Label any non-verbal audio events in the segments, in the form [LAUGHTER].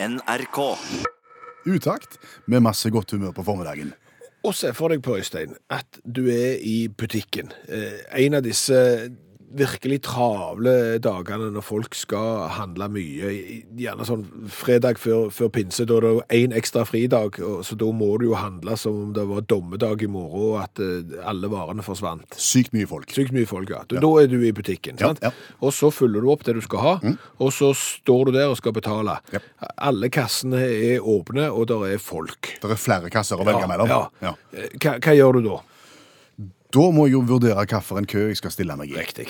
NRK. Utakt med masse godt humør på formiddagen. Og se for deg på, Øystein, at du er i butikken. Eh, en av disse virkelig travle dagene når folk skal handle mye. Gjerne sånn fredag før, før pinse, da er det jo én ekstra fridag. Så da må du jo handle som om det var dommedag i morgen, og at eh, alle varene forsvant. Sykt mye folk. Sykt mye folk, ja. Da da er du i butikken, Ja, sant? ja. Og så fyller du opp det du skal ha, og så står du der og skal betale. Ja. Alle kassene er åpne, og der er folk. Det er flere kasser å velge mellom. Ja. Ja. Eh, Hva, hva gjør du da? Da må jeg jo vurdere hvilken kø jeg skal stille meg i. Riktig.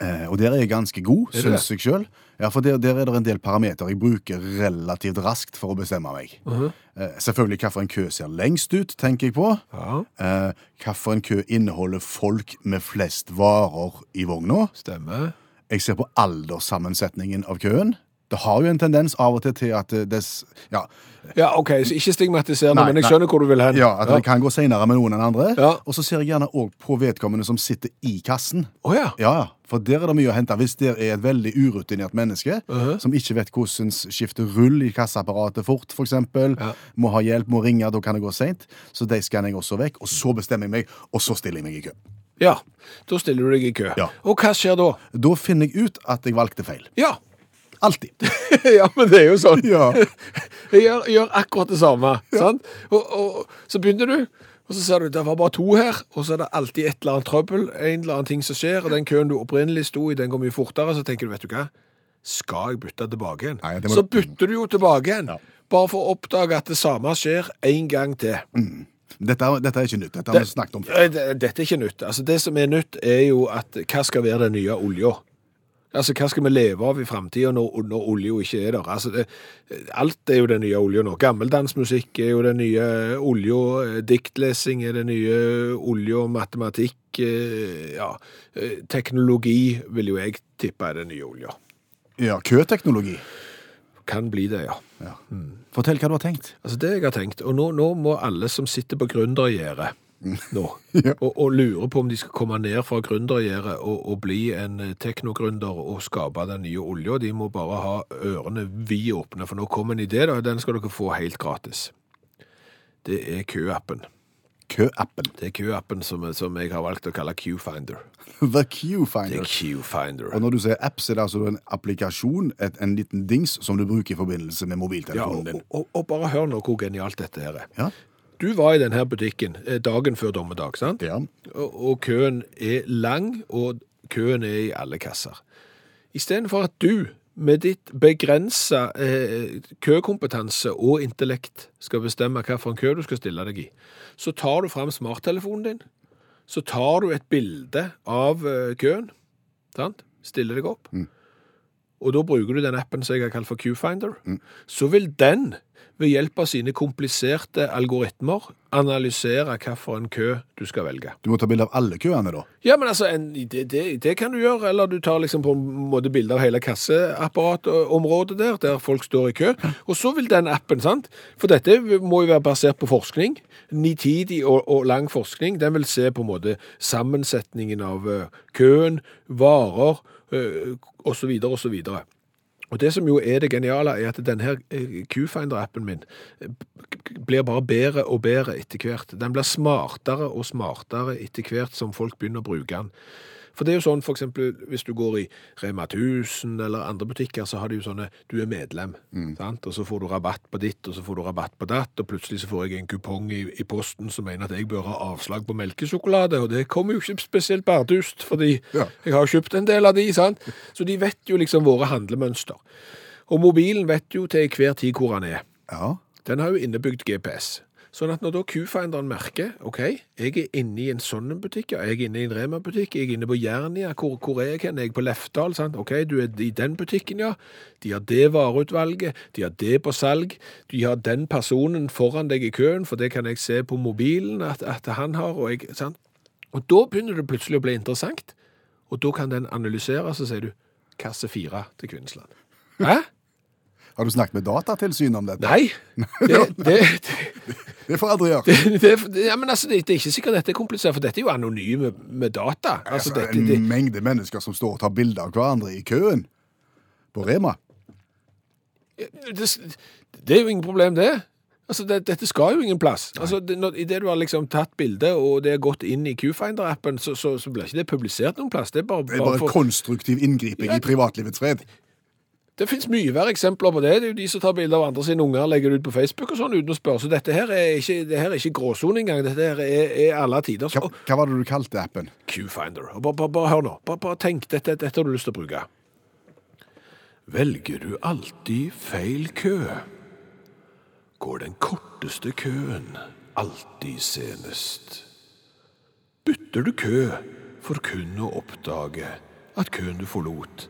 Eh, og der er jeg ganske god, syns jeg sjøl. Ja, for der, der er det en del parametere jeg bruker relativt raskt for å bestemme meg. eh, selvfølgelig hvilken kø ser lengst ut, tenker jeg på. Ja, Eh, Hvilken kø inneholder folk med flest varer i vogna. stemmer. Jeg ser på alderssammensetningen av køen. Det har jo en tendens av og til til at det ja, Ja, OK, så ikke stigmatiserende, Nei, men jeg nei. skjønner hvor du vil hen. ja, at det kan gå senere med noen enn andre. Ja. Og så ser jeg gjerne òg på vedkommende som sitter i kassen. Oh, ja. Ja, ja, for der er det mye å hente. Hvis der er et veldig urutinert menneske Mhm. som ikke vet hvordan skifte rull i kasseapparatet fort, f.eks., Ja. må ha hjelp, må ringe, da kan det gå seint. Så de skanner jeg også vekk. Og så bestemmer jeg meg, og så stiller jeg meg i kø. Ja, da stiller du deg i kø. Ja. Og hva skjer da? Da finner jeg ut at jeg valgte feil. Ja. Alltid. [LAUGHS] ja, men det er jo sånn. Ja. [LAUGHS] Jeg gjør, gjør akkurat det samme. Sant? Og, og så begynner du, og så ser du det var bare to her, og så er det alltid et eller annet trøbbel, en eller annen ting som skjer, og den køen du opprinnelig sto i, den går mye fortere, så tenker du, vet du hva, skal jeg bytte tilbake igjen? Nei, må- Så bytter du jo tilbake igjen, Ja. bare for å oppdage at det samme skjer en gang til. Dette, er- dette er ikke nytt. Dette har vi snakket om før. Dette er ikke nytt. Altså, det som er nytt, er jo at hva skal være den nye olja? Altså, hva skal vi leve av i framtida når, når olja ikke er der? Altså, det, alt er jo den nye olja nå. Gammeldansmusikk er jo den nye olja. eh, Diktlesing er den nye olja. Matematikk, eh, ja. eh, Teknologi vil jo jeg tippe er den nye olja. Ja, køteknologi. Kan bli det, ja. Ja. Fortell hva du har tenkt. Altså det jeg har tenkt, og nå, nå må alle som sitter på gründergjerdet [LAUGHS] nå, Ja. og, og lurer på om de skal komme ned fra gründergjerdet og, og bli en eh, teknogründer og skape den nye olja, de må bare ha ørene vidåpne, for nå kommer en idé, da, og den skal dere få helt gratis. Det er køappen. Køappen. Det er køappen som, som jeg har valgt å kalle Q-Finder. The Q-Finder. er Og når du sier app, så er det altså en applikasjon, et, en liten dings, som du bruker i forbindelse med Ja, mobiltelefonen og, din. og, og bare hør nå hvor genialt dette her er. Ja. Du var i denne butikken eh, dagen før dommedag, sant? Ja. og, og køen er lang, og køen er i alle kasser. Istedenfor at du med ditt begrensa eh, køkompetanse og intellekt skal bestemme hvilken kø du skal stille deg i, så tar du fram smarttelefonen din, så tar du et bilde av eh, køen, sant? stiller deg opp, og da bruker du den appen som jeg har kalt for Q-Finder, så vil den ved hjelp av sine kompliserte algoritmer analysere hvilken kø du skal velge. Du må ta bilde av alle køene, da. Ja, men altså, en, det, det, det kan du gjøre, eller du tar liksom på en måte bilder av hele kasseapparatområdet der, der folk står i kø, og så vil den appen, sant? For dette må jo være basert på forskning, nitidig og, og lang forskning, den vil se på en måte sammensetningen av eh, køen, varer, osv. så videre, og det som jo er det geniale, er at denne eh, Q-Finder-appen min eh, blir bare bedre og bedre etter hvert. Den blir smartere og smartere etter hvert som folk begynner å bruke den. For det er jo sånn, eksempel, hvis du går i Rema 1000 eller andre butikker, så har de jo sånne, du er medlem, sant? og så får du rabatt på ditt, og så får du rabatt på datt, og plutselig så får jeg en kupong i, i posten som mener at jeg bør ha avslag på melkesjokolade, og det kommer jo ikke spesielt bardust, fordi Ja. jeg har kjøpt en del av de, sant? Så de vet jo liksom våre handlemønster. Og mobilen vet jo til hver tid hvor han er. Ja. Den har jo innebygd GPS. Sånn at når da Q-finderen merker, ok, jeg er inne i en sånn butikk, jeg er inne i en Rema-butikk, jeg er inne på Jernia, hvor, hvor er jeg hen? Jeg er på Lefdal, sant? Ok, du er i den butikken, ja. De har det vareutvalget, de har det på salg, de har den personen foran deg i køen, for det kan jeg se på mobilen at, at han har, og jeg, sant? Og da begynner det plutselig å bli interessant, og da kan den analysere, så sier du, kasse fire til Kvinnesland. Hæ? Har du snakket med Datatilsynet om dette? Nei, [LAUGHS] det, det, det, [LAUGHS] Det får aldri gjøre. det, det, ja, men altså, det, det er ikke sikkert dette er komplisert, for dette er jo anonyme med data. Altså, Altså, dette, en det, mengde mennesker som står og tar bilder av hverandre i køen på Rema. Det, det er jo ingen problem, det. Altså, det, Dette skal jo ingen plass. Altså, det, når, Idet du har liksom tatt bilde og det er gått inn i Qfinder-appen, så, så, så, blir ikke det publisert noen plass. Det er bare, Det er bare for... konstruktiv inngriping Ja. i privatlivets fred. Det finnes mye verre eksempler på det. Det er jo de som tar bilder av andre sine unger legger det ut på Facebook og sånn uten å spørre. Så dette her er ikke, det her er ikke gråsone engang. Dette her er, er alle tiders Hva, hva var det du kalte appen? Q-finder. Bare, bare, bare hør nå. Bare, bare tenk. Dette, dette har du lyst til å bruke. Velger du alltid feil kø? Går den korteste køen alltid senest? Bytter du kø for kun å oppdage at køen du forlot,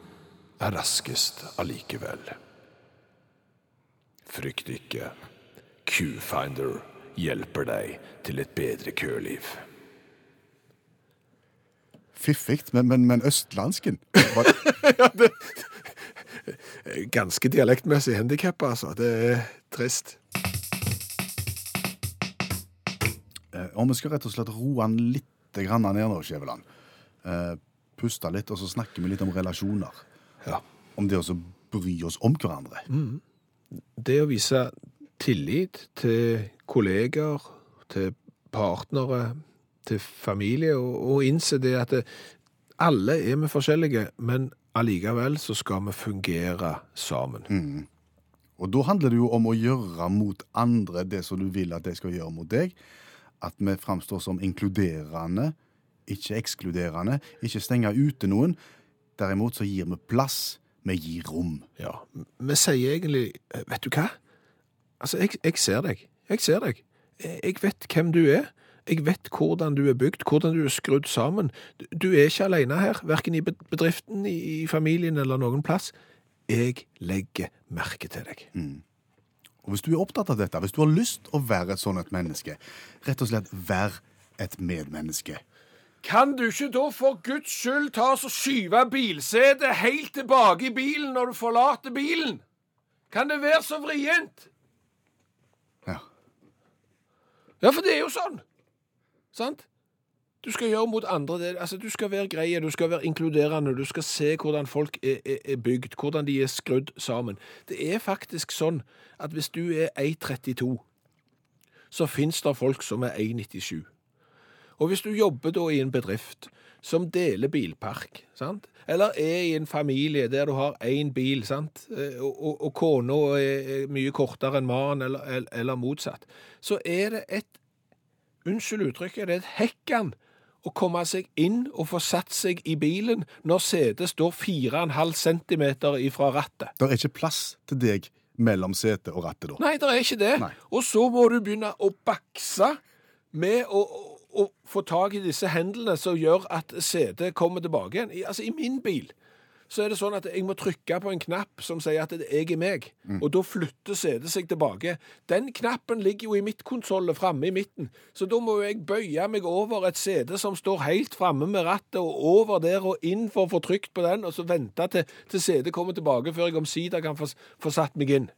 er raskest allikevel? Frykt ikke. Q-finder hjelper deg til et bedre køliv. Fiffig, men, men, men østlandsken? Var, [LAUGHS] Ganske dialektmessig handikappa, altså. Det er trist. eh, og vi skal rett og slett roe han litt ned nå, Skjæveland. Eh, puste litt, og så snakker vi litt om relasjoner. Ja. Om det å bry oss om hverandre. Det å vise tillit til kolleger, til partnere, til familie, og, og innse det at det, alle er vi forskjellige, men allikevel så skal vi fungere sammen. Og da handler det jo om å gjøre mot andre det som du vil at de skal gjøre mot deg. At vi framstår som inkluderende, ikke ekskluderende. Ikke stenge ute noen. Derimot så gir vi plass. Vi gir rom. Ja, vi sier egentlig, eh, vet du hva? Altså, jeg, jeg ser deg. Jeg ser deg. Jeg vet hvem du er. Jeg vet hvordan du er bygd, hvordan du er skrudd sammen. Du, er ikke alene her, hverken i bedriften, i, familien eller noen plass. Jeg legger merke til deg. Og hvis du er opptatt av dette, hvis du har lyst å være et sånt et menneske, rett og slett vær et medmenneske. Kan du ikke da for Guds skyld ta oss og skyve bilsetet helt tilbake i bilen når du forlater bilen? Kan det være så vrient? Ja. Ja, for det er jo sånn. Sant? Du skal gjøre mot andre det, altså Du skal være grei, du skal være inkluderende, du skal se hvordan folk er, er, er bygd, hvordan de er skrudd sammen. Det er faktisk sånn at hvis du er 1,32, så fins det folk som er 1,97. Og hvis du jobber da i en bedrift som deler bilpark, sant? eller er i en familie der du har én bil, sant? Eh, og, og, og kona er mye kortere enn mannen, eller, eller, eller motsatt, så er det et Unnskyld uttrykket, det er et hekkan å komme seg inn og få satt seg i bilen når setet står 4,5 cm ifra rattet. Det er ikke plass til deg mellom setet og rattet da. Nei, det er ikke det. Nei. Og så må du begynne å bakse med å, å, få tak i disse hendene som gjør at CD kommer tilbake igjen. I, altså, i min bil så er det sånn at jeg må trykke på en knapp som sier at jeg er meg, og da flytter CD seg tilbake. Den knappen ligger jo i midtkonsollen framme i midten, så da må jeg bøye meg over et CD som står helt framme med rattet, og over der og inn for å få trykt på den, og så vente til, til CD kommer tilbake før jeg omsider kan få, få satt meg inn.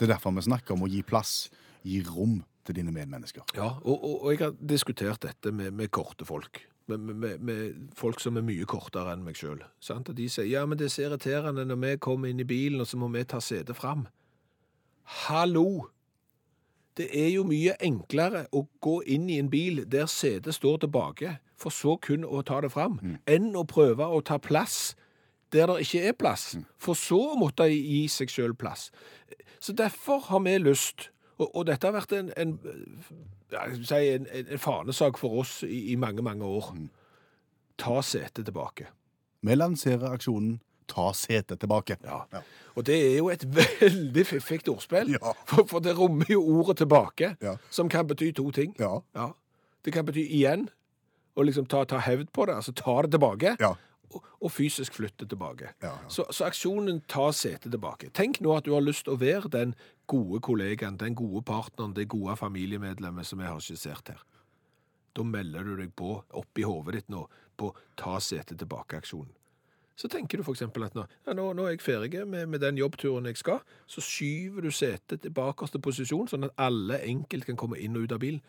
Det er derfor vi snakker om å gi plass, gi rom til dine medmennesker. Ja, og, og, og jeg har diskutert dette med, med korte folk. Med, med, med folk som er mye kortere enn meg sjøl. Og de sier ja, men det er så irriterende når vi kommer inn i bilen, og så må vi ta setet fram. Hallo! Det er jo mye enklere å gå inn i en bil der setet står tilbake, for så kun å ta det fram, enn å prøve å ta plass der det ikke er plass, for så å måtte gi seg sjøl plass. Så derfor har vi lyst, og, og dette har vært en, en, ja, si en, en, fanesak for oss i, i mange, mange år. Ta setet tilbake. Vi lanserer aksjonen Ta setet tilbake. Ja. Og det er jo et [LAUGHS] veldig fiffig ordspill, Ja. for, for det rommer jo ordet tilbake, Ja. som kan bety to ting. Ja. Ja. Det kan bety igjen, og liksom ta, ta hevd på det, altså ta det tilbake, Ja. Og, fysisk flytte tilbake. Ja, ja. Så, så aksjonen ta setet tilbake. Tenk nå at du har lyst til å være den gode kollegaen, den gode partneren, det gode familiemedlemmet som jeg har skissert her. Da melder du deg på, oppi hovedet ditt nå, på ta setet tilbake-aksjonen. Så tenker du eksempel at nå, ja, nå, nå er jeg ferdig med, med den jobbturen jeg skal, så skyver du setet til bakerste posisjon, sånn at alle enkelt kan komme inn og ut av bilen.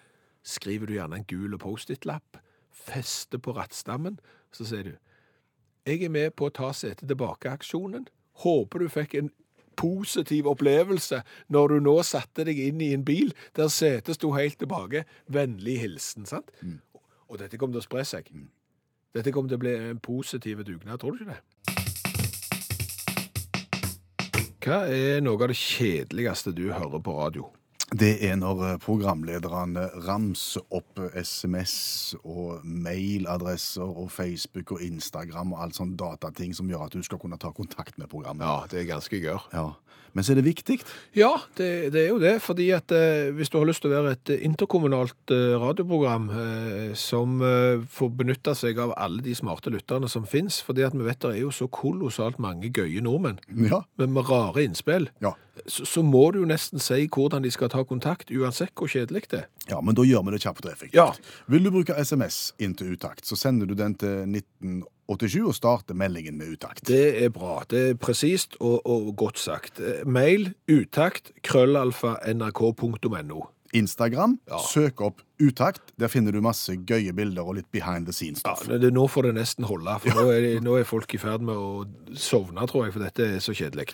Skriver du gjerne en gul post-it-lapp, fester på rattstammen, så sier du, jeg er med på å ta setet tilbake-aksjonen. Håper du fikk en positiv opplevelse når du nå satte deg inn i en bil der setet sto helt tilbake. Vennlig hilsen, sant? Og dette kommer til å spre seg. Dette kommer til å bli en positiv dugnad, tror du ikke det? Hva er noe av det kjedeligste du hører på radio? Det er når eh, programlederne ramser opp SMS og mailadresser og Facebook og Instagram og alt sånn datating som gjør at du skal kunne ta kontakt med programmet. Ja, det er ganske gørr. Ja. Men så er det viktig. Ja, det, det er jo det. fordi at eh, hvis du har lyst til å være et interkommunalt eh, radioprogram eh, som eh, får benytte seg av alle de smarte lytterne som finnes, fordi at vi vet det er jo så kolossalt mange gøye nordmenn Ja. med, med rare innspill, Ja. så, så må du jo nesten si hvordan de skal ta kontakt, uansett hvor kjedelig det er. ja, men da gjør vi det kjapt og effektivt. Ja. Vil du bruke SMS inn til utakt, så sender du den til 1987 og starte meldingen med utakt. Det er bra. Det er presist og, og godt sagt. Mail utakt krøllalfa nrk.no. Instagram, Ja. søk opp utakt. Der finner du masse gøye bilder og litt behind the scenes-stoff. Ja, nå får det nesten holde, for nå, er, nå er folk i ferd med å sovne, tror jeg, for dette er så kjedelig.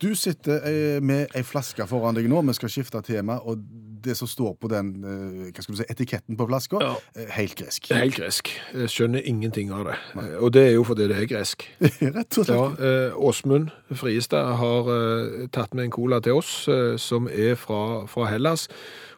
Du sitter eh, med ei flaske foran deg nå. Vi skal skifte tema, og det som står på den eh, hva skal du si, etiketten på flaska, Ja. eh, helt gresk. Helt gresk. Jeg skjønner ingenting av det. Og det er jo fordi det er gresk. [LAUGHS] Rett og slett. eh, Åsmund Friestad har tatt med en cola til oss, som er fra, fra Hellas.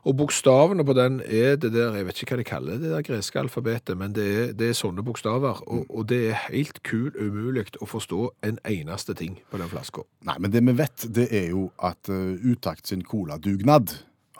Og bokstavene på den er det der, jeg vet ikke hva de kaller det der greske alfabetet, men det er, det er sånne bokstaver. Og, og det er helt kul umulig å forstå en eneste ting på den flaska. Nei, men det vi vet, det er jo at uh, Utakt sin coladugnad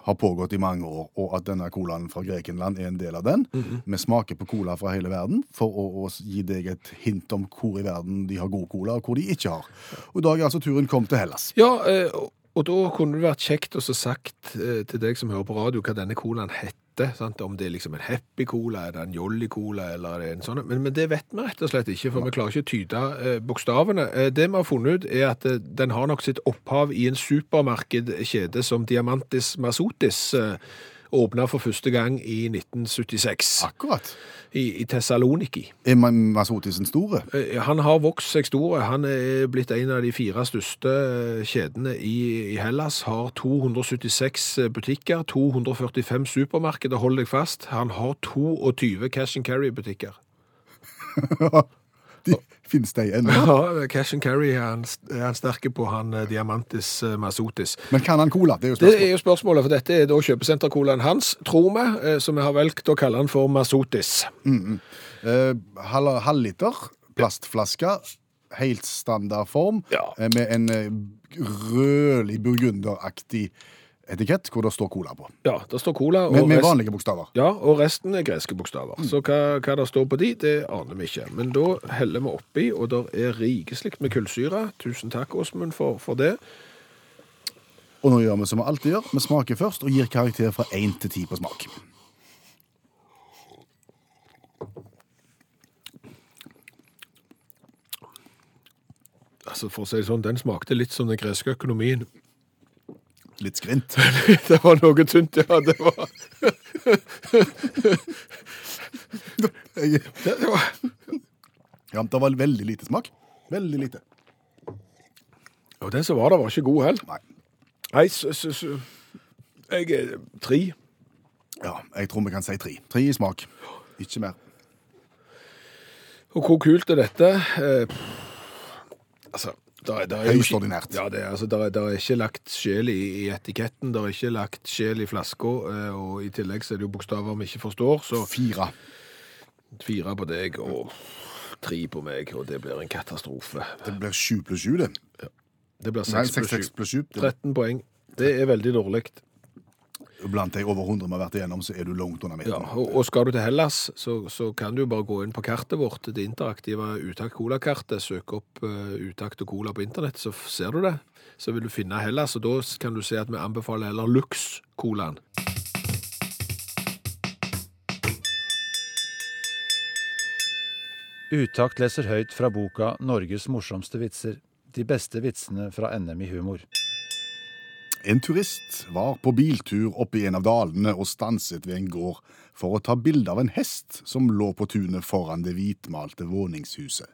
har pågått i mange år, og at denne colaen fra Grekenland er en del av den. Vi smaker på cola fra hele verden for å, å gi deg et hint om hvor i verden de har god cola, og hvor de ikke har. Og i dag er altså turen kommet til Hellas. Ja, eh, og- da kunne det vært kjekt å så sagt eh, til deg som hører på radio, hva denne colaen heter. Sant? Om det er liksom en Happy Cola, er det en Jolly Cola, eller er det en sånn. Men, men det vet vi rett og slett ikke, for vi klarer ikke å tyde eh, bokstavene. Eh, det vi har funnet ut, er at eh, den har nok sitt opphav i en supermarkedkjede som Diamantis Masotis eh, åpna for første gang i 1976 Akkurat. i, i Tessaloniki. Er Ma- Masotisen store? Eh, Han har vokst seg stor. Han er blitt en av de fire største eh, kjedene i, i Hellas. Har 276 butikker, 245 supermarkeder, hold deg fast. Han har 22 cash and carry-butikker. [LAUGHS] De, finnes de ennå? Ja, cash and carry er han, er han sterke på, han eh, Diamantis eh, Masotis. Men kan han cola? Det er jo Det er spørsmålet. jo spørsmålet, for dette er da kjøpesentercolaen hans, tror vi, som vi har valgt å kalle han for Masotis. Eh, halv, liter plastflaske, helt standard form, Ja. eh, med en eh, rødlig burgunderaktig etikett hvor det står cola på. Ja, det står cola. og Med, med vanlige bokstaver. Ja, og resten er greske bokstaver. Så hva, hva det står på de, det aner vi ikke. Men da heller vi oppi, og det er rikeslikt med kullsyre. Tusen takk, Åsmund, for, for det. Og nå gjør vi som vi alltid gjør. Vi smaker først og gir karakter fra 1 til 10 på smak. Altså, For å si det sånn, den smakte litt som den greske økonomien. Litt skrint. [LAUGHS] det var noe tynt, ja. Det var, Jeg- det var Ja, det var veldig lite smak. Veldig lite. Og den som var der, var ikke god heller. Nei. Nei, så, så, så Jeg er tre. Ja, jeg tror vi kan si tre. Tre i smak. Ikke mer. Og hvor kult er dette? Eh, altså, der, er- der er Høyst ordinært. Ja, det er, altså, der, er, der er ikke lagt sjel i, i etiketten, det er ikke lagt sjel i flaska, eh, og i tillegg så er det jo bokstaver vi ikke forstår, så Fire. fire på deg og tre på meg, og det blir en katastrofe. Det blir sju pluss sju, det. Det blir seks pluss sju. pluss sju. Det- 13 poeng. Det er veldig dårlig. Blant de over 100 vi har vært igjennom, så er du langt under midten. Ja, og, og skal du til Hellas, så, så kan du bare gå inn på kartet vårt, det interaktive Utakt Cola-kartet, søke opp uh, Utakt og Cola på internett, så ser du det. Så vil du finne Hellas, og da kan du se at vi anbefaler heller Lux-colaen. Utakt leser høyt fra boka 'Norges morsomste vitser'. De beste vitsene fra NM i humor. En turist var på biltur oppe i en av dalene og stanset ved en gård for å ta bilde av en hest som lå på tunet foran det hvitmalte våningshuset.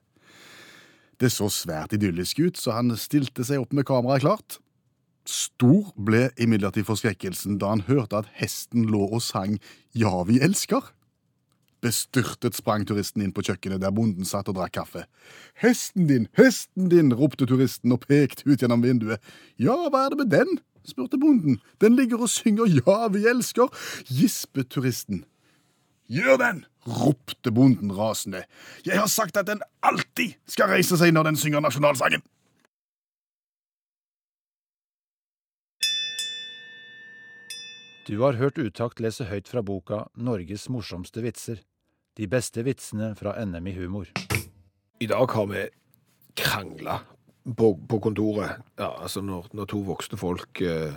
Det så svært idyllisk ut, så han stilte seg opp med kameraet klart. Stor ble imidlertid forskrekkelsen da han hørte at hesten lå og sang Ja, vi elsker. Bestyrtet sprang turisten inn på kjøkkenet der bonden satt og drakk kaffe. Hesten din, hesten din, ropte turisten og pekte ut gjennom vinduet. Ja, hva er det med den? Spurte bonden. Den ligger og synger Ja, vi elsker, gispet turisten. Gjør den! ropte bonden rasende. Jeg har sagt at den alltid skal reise seg når den synger nasjonalsangen. Du har hørt Utakt lese høyt fra boka Norges morsomste vitser. De beste vitsene fra NM i humor. I dag har vi krangla på, på kontoret. Ja, altså når, når to voksne folk eh,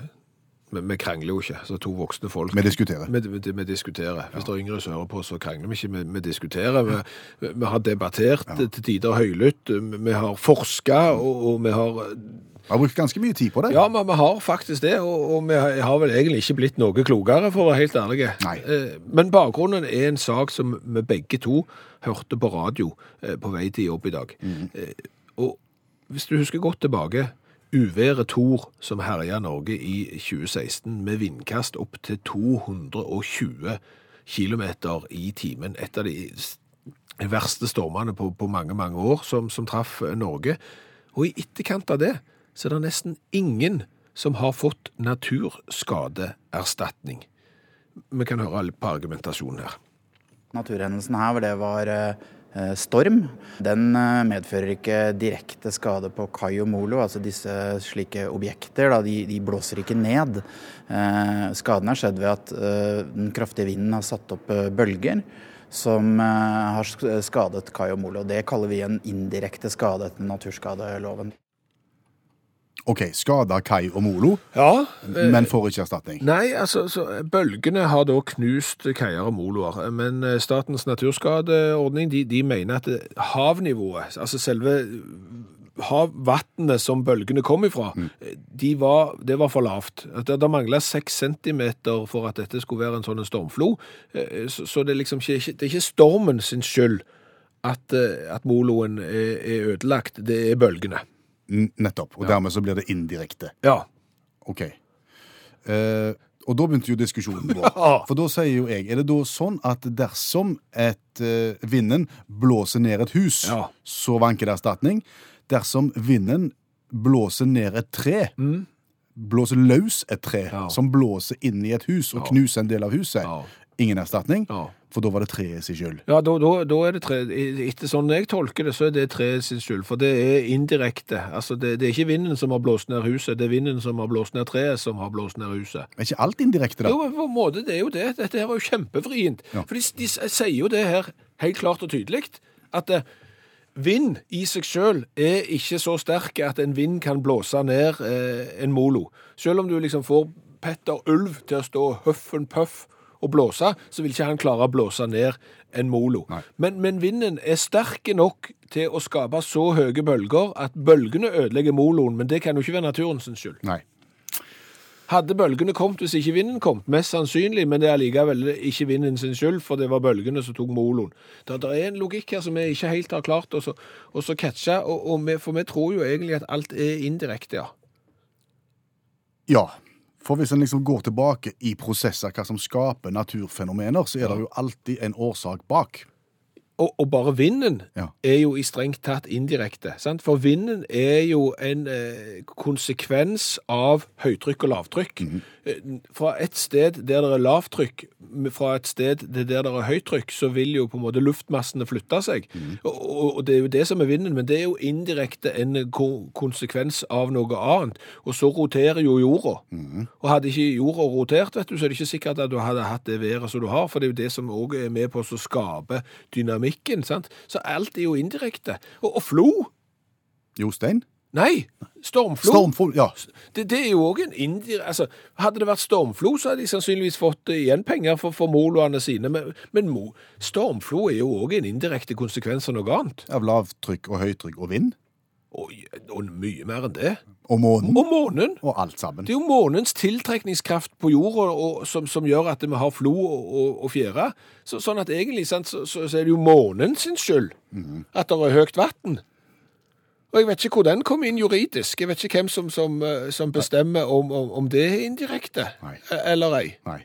vi, vi krangler jo ikke. Så to voksne folk Vi diskuterer. Vi, vi, vi diskuterer. Hvis det er yngre som hører på, så krangler vi ikke. Vi, diskuterer. Vi, har debattert til tider høylytt. Vi har forska, og, og vi har vi har brukt ganske mye tid på det. Ja, men vi har faktisk det, og, og vi har vel egentlig ikke blitt noe klokere, for å være helt ærlige. Nei. Eh, Men bakgrunnen er en sak som vi begge to hørte på radio eh, på vei til jobb i dag. Mm. Og hvis du husker godt tilbake, uværet Tor som herja Norge i 2016 med vindkast opp til 220 km i timen. Et av de verste stormene på, på mange, mange år som, som traff Norge. Og i etterkant av det så er det nesten ingen som har fått naturskadeerstatning. Vi kan høre på argumentasjonen her. Naturhendelsen her, hvor det var eh, storm, den eh, medfører ikke direkte skade på kai og molo. Altså disse slike objekter, da, de, de blåser ikke ned. Eh, skaden er skjedd ved at eh, den kraftige vinden har satt opp eh, bølger som eh, har skadet kai og molo. Det kaller vi en indirekte skade etter naturskadeloven. OK, skada Kai og Molo, Ja, men får ikke erstatning. Nei, altså, så Bølgene har da knust kaier og moloer, men eh, Statens naturskadeordning de, de mener at havnivået, altså selve havvannet som bølgene kom ifra, mm. de var, det var for lavt. Det, det mangla seks centimeter for at dette skulle være en sånn stormflo, Eh, så, så det, er liksom ikke, det er ikke stormen sin skyld at, eh, at moloen er, er ødelagt, det er bølgene. Nettopp. Og dermed så blir det indirekte. Ja. OK. Eh, og da begynte jo diskusjonen vår. [LAUGHS] Ja. For da sier jo jeg Er det da sånn at dersom et eh, vinden blåser ned et hus, Ja. så vanker det erstatning? Dersom vinden blåser ned et tre, blåser løs et tre, Mm. Ja. som blåser inn i et hus og Ja. knuser en del av huset, Ja. ingen erstatning? Ja. For da var det treet sin skyld. Ja, da, da, da er det tre, etter sånn jeg tolker det, så er det treet sin skyld, for det er indirekte. Altså, det, det er ikke vinden som har blåst ned huset, det er vinden som har blåst ned treet som har blåst ned huset. Men ikke alt indirekte, da? Jo, på en måte, det er jo det. Dette her var jo kjempevrient. Ja. For de, de sier jo det her helt klart og tydelig, at eh, vind i seg selv er ikke så sterk at en vind kan blåse ned eh, en molo. Selv om du liksom får Petter Ulv til å stå høffen puff og blåse, så vil ikke han klare å blåse ned en molo. Men, men vinden er sterk nok til å skape så høye bølger at bølgene ødelegger moloen, men det kan jo ikke være naturens skyld. Nei. Hadde bølgene kommet hvis ikke vinden kom? Mest sannsynlig, men det er likevel ikke vinden sin skyld, for det var bølgene som tok moloen. Det, det er en logikk her som vi ikke helt har klart å å catche, og, og vi, for vi tror jo egentlig at alt er indirekte, ja. Ja. For hvis en liksom går tilbake i prosesser, hva som skaper naturfenomener, så er det jo alltid en årsak bak. Og, og bare vinden Ja. er jo i strengt tatt indirekte, sant? For vinden er jo en eh, konsekvens av høytrykk og lavtrykk. Eh, Fra et sted der det er lavtrykk, fra et sted der det er høytrykk, så vil jo på en måte luftmassene flytte seg. Og, og, og det er jo det som er vinden, men det er jo indirekte en ko konsekvens av noe annet. Og så roterer jo jorda. Og hadde ikke jorda rotert, vet du, så er det ikke sikkert at du hadde hatt det været som du har, for det er jo det som òg er med på å skape dynamikken. sant? Så alt er jo indirekte. Og, og flo Jostein? Nei, stormflo. stormflo ja. Det, det er jo òg en indirekte altså, Hadde det vært stormflo, så hadde de sannsynligvis fått igjen penger for, for moloene sine. Men, men stormflo er jo òg en indirekte konsekvens av noe annet. Av lavtrykk og høytrykk og vind. Og, og mye mer enn det. Og månen. Og månen. Og alt sammen. Det er jo månens tiltrekningskraft på jorda og, som, som gjør at vi har flo og, og, fjære. Så, sånn at egentlig sant, så, så, er det jo månen sin skyld at det er høyt vann. Og jeg vet ikke hvor den kom inn juridisk. Jeg vet ikke hvem som, som, eh, som bestemmer om, om, om det er indirekte Nei. eh, eller ei. Nei.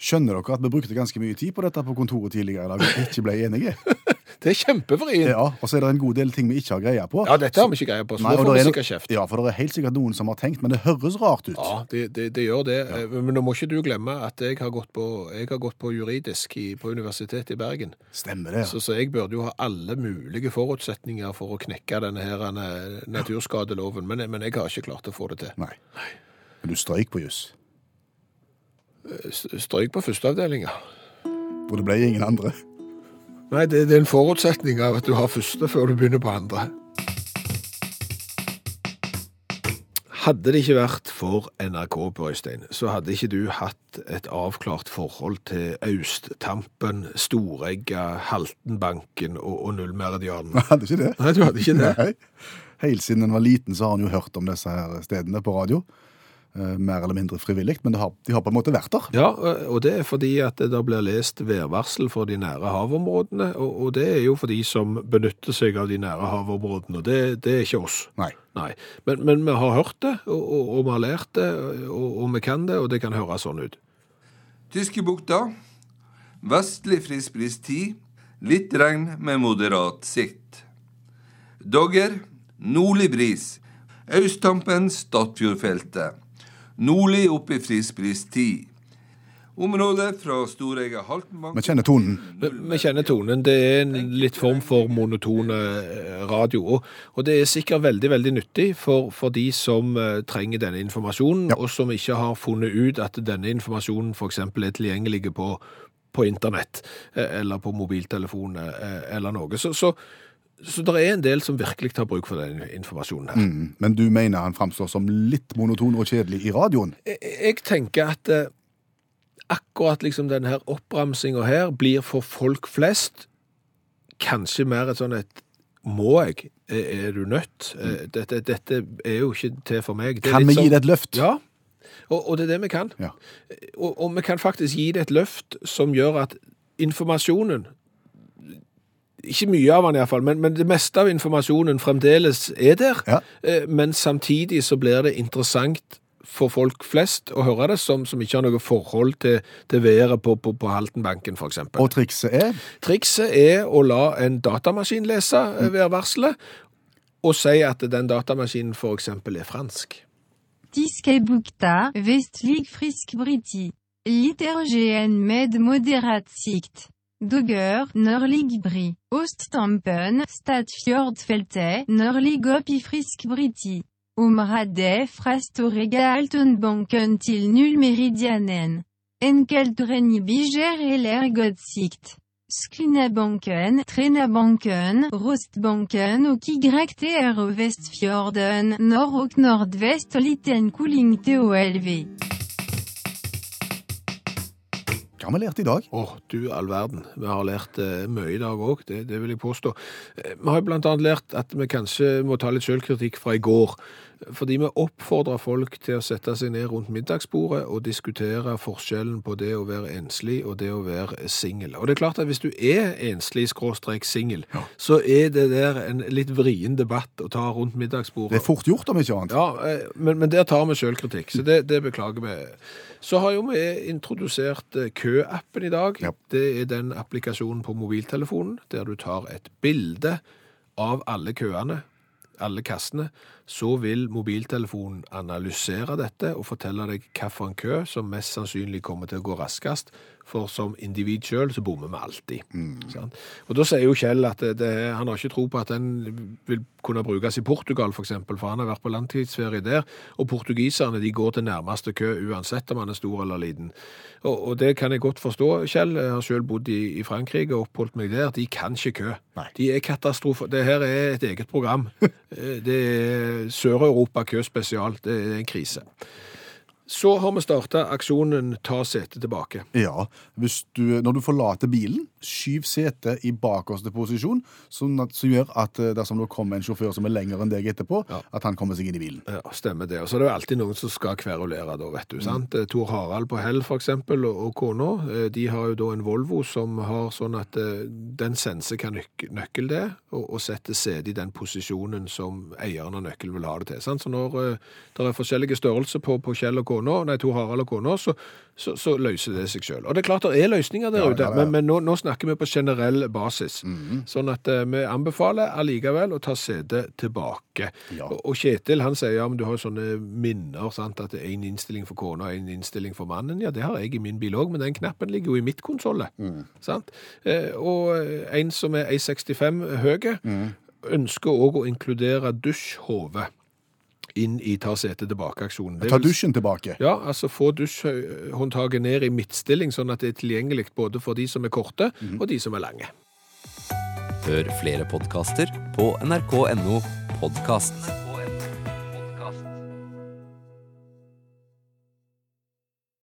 Skjønner dere at vi brukte ganske mye tid på dette på kontoret tidligere i dag og ikke ble enige? [LAUGHS] [LAUGHS] Det er kjempevrient. Ja. Ja, Og så er det en god del ting vi ikke har greie på. Ja, dette har vi ikke greie på, så Nei, nå får vi er sikkert kjeft. Ja, for det er helt sikkert noen som har tenkt, men det høres rart ut. Ja, det, det, det gjør det. Ja. Men nå må ikke du glemme at jeg har gått på, har gått på juridisk i, på Universitetet i Bergen. Stemmer det. Så, så jeg burde jo ha alle mulige forutsetninger for å knekke denne her eh, naturskadeloven, men, men jeg har ikke klart å få det til. Nei. Men du strøyk på juss, Strøyk på førsteavdelinga. og det ble ingen andre. Nei, det, det er en forutsetning av at du har første før du begynner på andre. Hadde det ikke vært for NRK, på Øystein, så hadde ikke du hatt et avklart forhold til Austtampen, Storegga, Haltenbanken og, og Nullmeridianen. Hadde ikke det? Nei, du hadde ikke det. Nei. Helt siden en var liten, så har en jo hørt om disse her stedene på radio. Eh, mer eller mindre frivillig, men det har, de har på en måte vært der. Ja, og det er fordi at det blir lest værvarsel for de nære havområdene, og, og det er jo for de som benytter seg av de nære havområdene, og det, det er ikke oss. Nei. Nei, men, men vi har hørt det, og, og, og vi har lært det, og, og vi kan det, og det kan høres sånn ut. Tyske bukta. Vestlig friskbris 10. Litt regn med moderat sikt. Dogger. Nordlig bris. Austtampen Stadfjordfeltet. Nordlig opp i friskbris 10. Området fra Storegga Haltenbank Vi kjenner tonen. Vi, kjenner tonen, det er en litt form for monotone eh, radio, og, det er sikkert veldig, veldig nyttig for, for de som eh, trenger denne informasjonen, Ja. og som ikke har funnet ut at denne informasjonen for eksempel er tilgjengelig på, på internett, eh, eller på mobiltelefon, eller noe. Så, så, så det er en del som virkelig har bruk for den informasjonen her. Mm. Men du mener han framstår som litt monoton og kjedelig i radioen? Jeg, jeg tenker at eh, akkurat liksom denne oppramsinga her blir for folk flest kanskje mer et sånn et må jeg? Er du nødt? Eh, Dette, dette er jo ikke til for meg. Det Kan vi gi sånn- det et løft? Ja, og, og det er det vi kan. Ja. Og, og vi kan faktisk gi det et løft som gjør at informasjonen ikke mye av den iallfall, men, men det meste av informasjonen fremdeles er der. Ja. Eh, Men samtidig så blir det interessant for folk flest å høre det, som, som ikke har noe forhold til, til været på, på, på Haltenbanken, f.eks. Og trikset er Trikset er å la en datamaskin lese eh, værvarselet, og si at den datamaskinen f.eks. er fransk. Tiskebukta, Vestlig frisk briti. Litergen med moderat sikt. Dogger, nørlig bri. Oststampen, Stadfjordfeltet, nørlig opp i frisk briti. Området fra Storegga Altenbanken til Nullmeridianen. Enkeltrenn biger eller godt sikt. Sklunabanken, Trenabanken, Rostbanken og Kigrekter og Vestfjorden, nord og nordvest og liten kuling til OLV. Hva har vi lært i dag? Å, du all verden. Vi har lært eh, mye i dag òg, det, det vil jeg påstå. Eh, Vi har blant annet lært at vi kanskje må ta litt selvkritikk fra i går. Fordi vi oppfordrer folk til å sette seg ned rundt middagsbordet og diskutere forskjellen på det å være enslig og det å være singel. Og det er klart at hvis du er enslig skråstrek singel, så er det der en litt vrien debatt å ta rundt middagsbordet. Det er fort gjort, om ikke annet. Ja, eh, men, men der tar vi selvkritikk, så det, det beklager vi. Så har jo vi introdusert eh, køappen i dag. Ja. Det er den applikasjonen på mobiltelefonen der du tar et bilde av alle køene, alle kassene, så vil mobiltelefonen analysere dette og fortelle deg hvilken kø som mest sannsynlig kommer til å gå raskest, for som individ sjøl så bommer vi alltid. Sant? Og da sier jo Kjell at det, det, han har ikke tro på at den vil kunne brukes i Portugal for eksempel, for han har vært på langtidsferie der, og portugiserne de går til nærmeste kø uansett om han er stor eller liten. Og, og det kan jeg godt forstå, Kjell. Jeg har selv bodd i, i Frankrike og oppholdt meg der. De kan ikke kø. Nei. De er katastrofe. Det her er et eget program. [LAUGHS] Eh, Det er Sør-Europa kø spesial. Det er en krise. Så har vi starta aksjonen Ta setet tilbake. Ja, hvis du, Når du forlater bilen, skyv setet i bakerste posisjon, sånn at, som gjør at eh, dersom det kommer en sjåfør som er lenger enn deg etterpå, Ja. at han kommer seg inn i bilen. Ja, stemmer det. Og så er det jo alltid noen som skal kverulere, da, vet du. sant? Eh, Tor Harald på Hell, eksempel, og, og kona, eh, de har jo da en Volvo som har sånn at den senser hva nøk nøkkel det er, og, og setter setet i den posisjonen som eieren av nøkkelen vil ha det til. sant? Så når det er forskjellige størrelser på, på Kjell og kona, nei, Tor Harald og kona, så, så, så løser det seg sjøl. Og det er klart det er løsninger der Ja, ute, ja, men, men nå, nå snakker vi på generell basis. Sånn at eh, vi anbefaler allikevel å ta setet tilbake. Og, og Kjetil han sier ja, men du har jo sånne minner, sant? at det en innstilling for kona og en innstilling for mannen. Ja, det har jeg i min bil òg, men den knappen ligger jo i mitt konsolle. Sant? Eh, og en som er 1,65 høy, ønsker òg å inkludere dusjhode inn i ta setet tilbake-aksjonen. Ta dusjen tilbake. ja, altså få dusjhåndtaket ned i midtstilling, sånn at det er tilgjengelig både for de som er korte og de som er lange. Hør flere podkaster på nrk.no podkast.